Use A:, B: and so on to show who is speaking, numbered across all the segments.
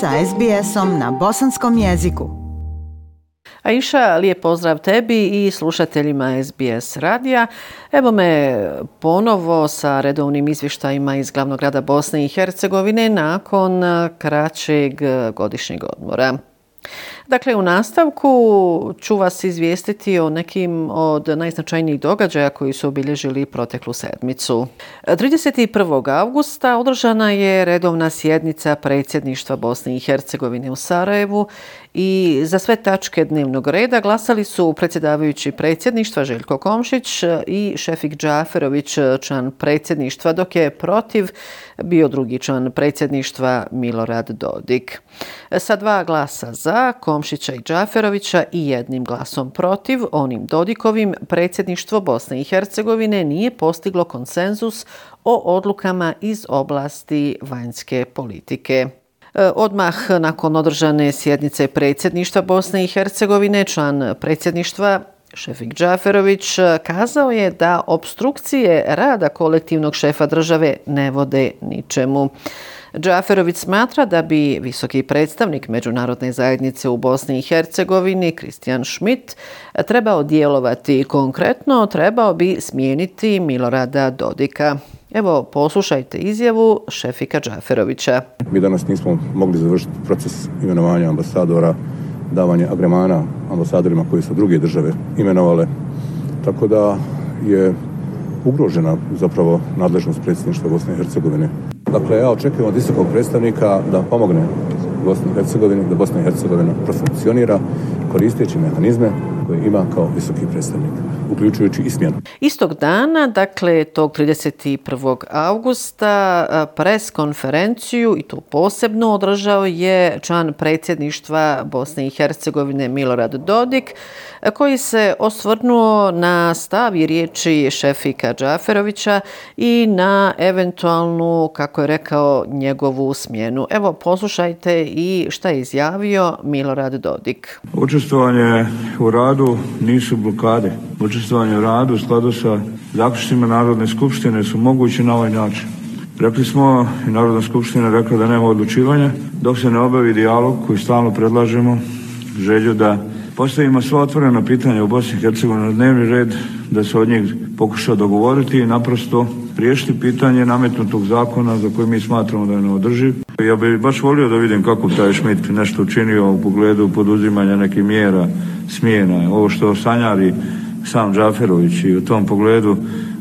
A: sa SBS-om na bosanskom jeziku.
B: Aisha, lijep pozdrav tebi i slušateljima SBS radija. Evo me ponovo sa redovnim izvještajima iz glavnog grada Bosne i Hercegovine nakon kraćeg godišnjeg odmora. Dakle, u nastavku ću vas izvijestiti o nekim od najznačajnijih događaja koji su obilježili proteklu sedmicu. 31. augusta održana je redovna sjednica predsjedništva Bosne i Hercegovine u Sarajevu i za sve tačke dnevnog reda glasali su predsjedavajući predsjedništva Željko Komšić i Šefik Džaferović, član predsjedništva, dok je protiv bio drugi član predsjedništva Milorad Dodik. Sa dva glasa za, Komšića i Džaferovića i jednim glasom protiv, onim Dodikovim, predsjedništvo Bosne i Hercegovine nije postiglo konsenzus o odlukama iz oblasti vanjske politike. E, odmah nakon održane sjednice predsjedništva Bosne i Hercegovine, član predsjedništva Šefik Džaferović e, kazao je da obstrukcije rada kolektivnog šefa države ne vode ničemu. Džaferović smatra da bi visoki predstavnik Međunarodne zajednice u Bosni i Hercegovini, Kristijan Schmidt, trebao dijelovati konkretno, trebao bi smijeniti Milorada Dodika. Evo, poslušajte izjavu Šefika Džaferovića.
C: Mi danas nismo mogli završiti proces imenovanja ambasadora, davanje agremana ambasadorima koji su druge države imenovale. Tako da je ugrožena zapravo nadležnost predsjedništva Bosne i Hercegovine. Dakle, ja očekujem od visokog predstavnika da pomogne Bosni i Hercegovini, da Bosna i Hercegovina profunkcionira koristeći mehanizme koje ima kao visoki predstavnik, uključujući i smjenu.
B: Istog dana, dakle, tog 31. augusta, pres konferenciju, i to posebno održao je član predsjedništva Bosne i Hercegovine Milorad Dodik, koji se osvrnuo na stav i riječi šefika Džaferovića i na eventualnu, kako je rekao, njegovu smjenu. Evo, poslušajte i šta je izjavio Milorad Dodik.
D: Učestvovanje u radu nisu blokade. Učestvovanje u radu u skladu sa zaključnjima Narodne skupštine su mogući na ovaj način. Rekli smo i Narodna skupština rekla da nema odlučivanja dok se ne obavi dijalog koji stalno predlažemo želju da postavimo sva otvorena pitanja u Bosni i Hercegovini na dnevni red, da se od njih pokuša dogovoriti i naprosto riješiti pitanje nametnutog zakona za koji mi smatramo da je neodrživ. Ja bih baš volio da vidim kako taj Šmit nešto učinio u pogledu poduzimanja nekih mjera smjena. Ovo što sanjari sam Džaferović i u tom pogledu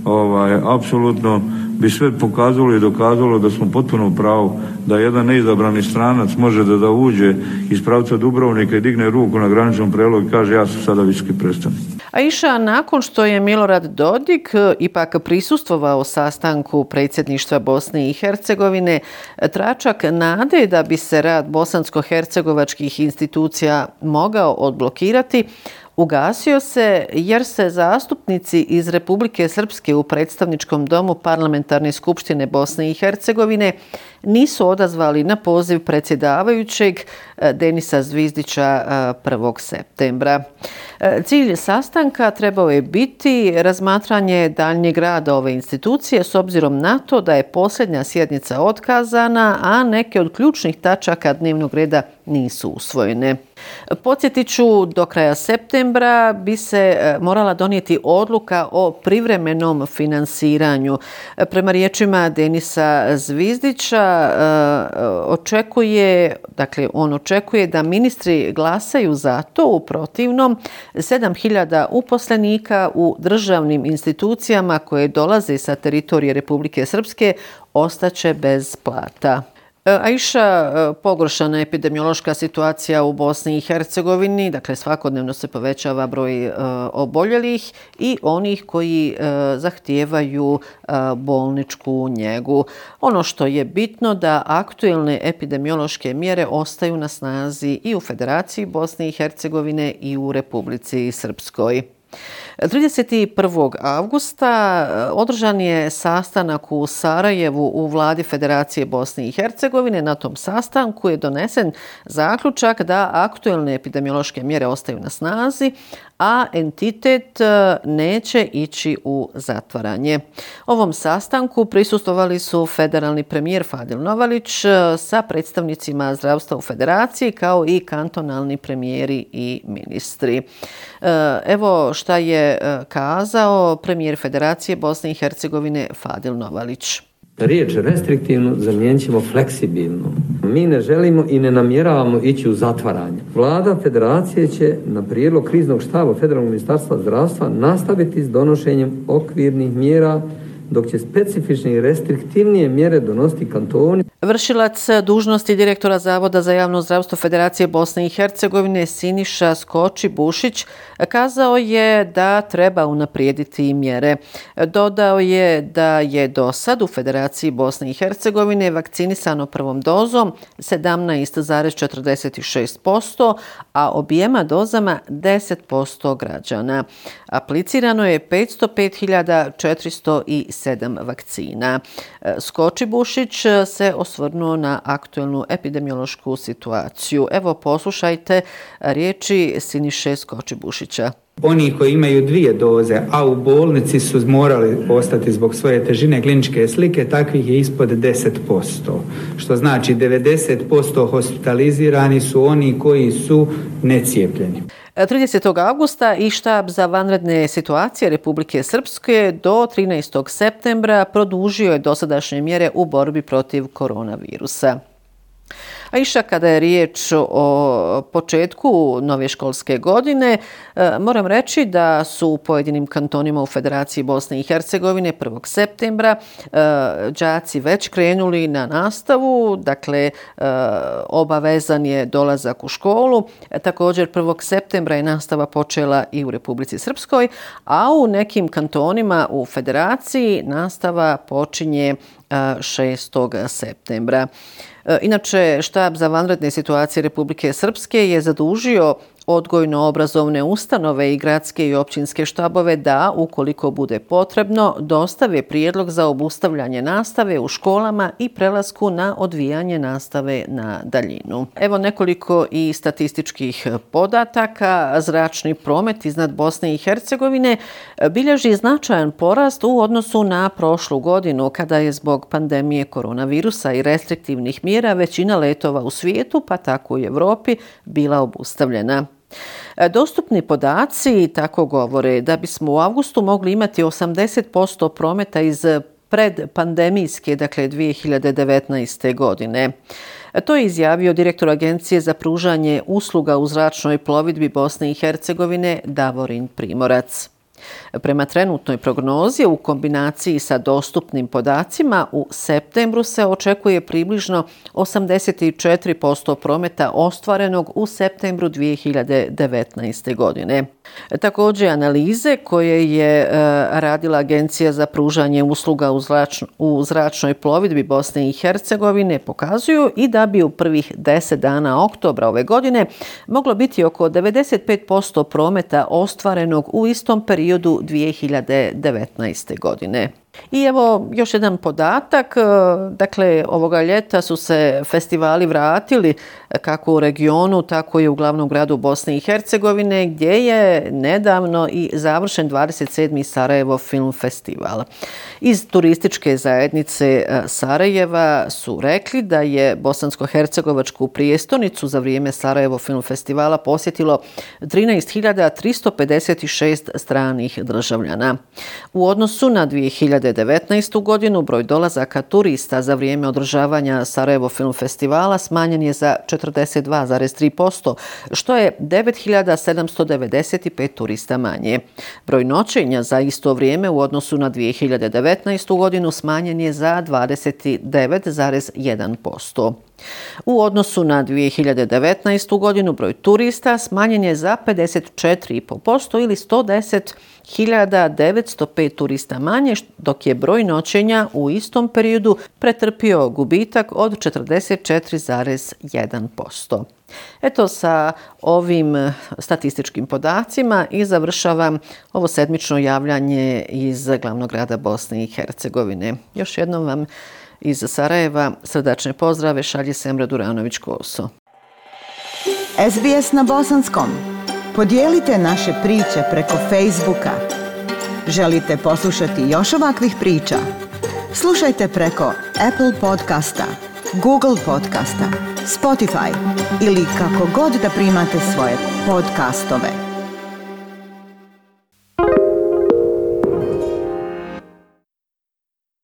D: ovaj, apsolutno bi sve pokazalo i dokazalo da smo potpuno u pravu da jedan neizabrani stranac može da da uđe iz pravca Dubrovnika i digne ruku na graničnom prelogu i kaže ja sam sada viski predstavnik.
B: A iša, nakon što je Milorad Dodik e, ipak prisustvovao sastanku predsjedništva Bosne i Hercegovine, tračak nade da bi se rad bosansko-hercegovačkih institucija mogao odblokirati, ugasio se jer se zastupnici iz Republike Srpske u predstavničkom domu Parlamentarne skupštine Bosne i Hercegovine nisu odazvali na poziv predsjedavajućeg eh, Denisa Zvizdića eh, 1. Septembra. Eh, cilj sastanka trebao je biti razmatranje daljnjeg rada ove institucije s obzirom na to da je posljednja sjednica otkazana, a neke od ključnih tačaka dnevnog reda nisu usvojene. Podsjetit ću, do kraja septembra bi se e, morala donijeti odluka o privremenom finansiranju. E, prema riječima Denisa Zvizdića, e, očekuje, dakle on očekuje da ministri glasaju za to u protivnom 7000 uposlenika u državnim institucijama koje dolaze sa teritorije Republike Srpske ostaće bez plata. E, e, pogoršana epidemiološka situacija u Bosni i Hercegovini, dakle svakodnevno se povećava broj e, oboljelih i onih koji e, zahtijevaju bolničku njegu. Ono što je bitno da aktuelne epidemiološke mjere ostaju na snazi i u Federaciji Bosne i Hercegovine i u Republici Srpskoj. 31. avgusta eh, održan je sastanak u Sarajevu u vladi Federacije Bosne i Hercegovine. Na tom sastanku je donesen zaključak da aktuelne epidemiološke mjere ostaju na snazi, a entitet e, neće ići u zatvaranje. Ovom sastanku prisustovali su federalni premijer Fadil Novalić e, sa predstavnicima zdravstva u federaciji kao i kantonalni premijeri i ministri. E, evo šta je kazao premijer Federacije Bosne i Hercegovine Fadil Novalić.
E: Riječ restriktivno zamijenit ćemo fleksibilno. Mi ne želimo i ne namjeravamo ići u zatvaranje. Vlada federacije će na prijedlog kriznog štaba Federalnog ministarstva zdravstva nastaviti s donošenjem okvirnih mjera dok će specifične i restriktivnije mjere donosti kantoni.
B: Vršilac dužnosti direktora Zavoda za javno zdravstvo Federacije Bosne i Hercegovine Siniša Skoči Bušić kazao je da treba unaprijediti mjere. Dodao je da je do sad u Federaciji Bosne i Hercegovine vakcinisano prvom dozom 17,46%, a objema dozama 10% građana. Aplicirano je 505.407 vakcina. E, Skoči Bušić se osvrnuo na aktuelnu epidemiološku situaciju. Evo poslušajte riječi Siniše Skoči Bušića.
F: Oni koji imaju dvije doze, a u bolnici su morali ostati zbog svoje težine kliničke slike, takvih je ispod 10%. Što znači 90% hospitalizirani su oni koji su necijepljeni.
B: 30. augusta i štab za vanredne situacije Republike Srpske do 13. septembra produžio je dosadašnje mjere u borbi protiv koronavirusa. A iša kada je riječ o početku nove školske godine, e, moram reći da su u pojedinim kantonima u Federaciji Bosne i Hercegovine 1. septembra e, đaci džaci već krenuli na nastavu, dakle e, obavezan je dolazak u školu. Također 1. septembra je nastava počela i u Republici Srpskoj, a u nekim kantonima u Federaciji nastava počinje 6. septembra. Inače, štab za vanredne situacije Republike Srpske je zadužio odgojno-obrazovne ustanove i gradske i općinske štabove da, ukoliko bude potrebno, dostave prijedlog za obustavljanje nastave u školama i prelasku na odvijanje nastave na daljinu. Evo nekoliko i statističkih podataka. Zračni promet iznad Bosne i Hercegovine e, bilježi značajan porast u odnosu na prošlu godinu, kada je zbog pandemije koronavirusa i restriktivnih mjera većina letova u svijetu, pa tako i Evropi, bila obustavljena. E, dostupni podaci tako govore da bismo u avgustu mogli imati 80% prometa iz predpandemijske, dakle 2019. godine. E, to je izjavio direktor Agencije za pružanje usluga u zračnoj plovidbi Bosne i Hercegovine Davorin Primorac. Prema trenutnoj prognozi u kombinaciji sa dostupnim podacima u septembru se očekuje približno 84% prometa ostvarenog u septembru 2019. godine. Također analize koje je e, radila Agencija za pružanje usluga u, zračno, u zračnoj plovidbi Bosne i Hercegovine pokazuju i da bi u prvih 10 dana oktobra ove godine moglo biti oko 95% prometa ostvarenog u istom periodu 2019. godine. I evo još jedan podatak, e, dakle ovoga ljeta su se festivali vratili e, kako u regionu, tako i u glavnom gradu Bosne i Hercegovine, gdje je nedavno i završen 27. Sarajevo Film Festival. Iz turističke zajednice e, Sarajeva su rekli da je Bosansko-Hercegovačku prijestonicu za vrijeme Sarajevo Film Festivala posjetilo 13.356 stranih državljana. U odnosu na 2000 2019. godinu broj dolazaka turista za vrijeme održavanja Sarajevo Film Festivala smanjen je za 42,3%, što je 9795 turista manje. Broj noćenja za isto vrijeme u odnosu na 2019. godinu smanjen je za 29,1%. U odnosu na 2019. godinu broj turista smanjen je za 54,5% ili 110.905 turista manje, dok je broj noćenja u istom periodu pretrpio gubitak od 44,1%. Eto sa ovim eh, statističkim podacima i završavam ovo sedmično javljanje iz glavnog grada Bosne i Hercegovine. Još jednom vam Iz Sarajeva srdačne pozdrave šalje Semra Duranović-Koso.
A: SBS na Bosanskom. Podijelite naše priče preko Facebooka. Želite poslušati još ovakvih priča? Slušajte preko Apple podcasta, Google podcasta, Spotify ili kako god da primate svoje podcastove.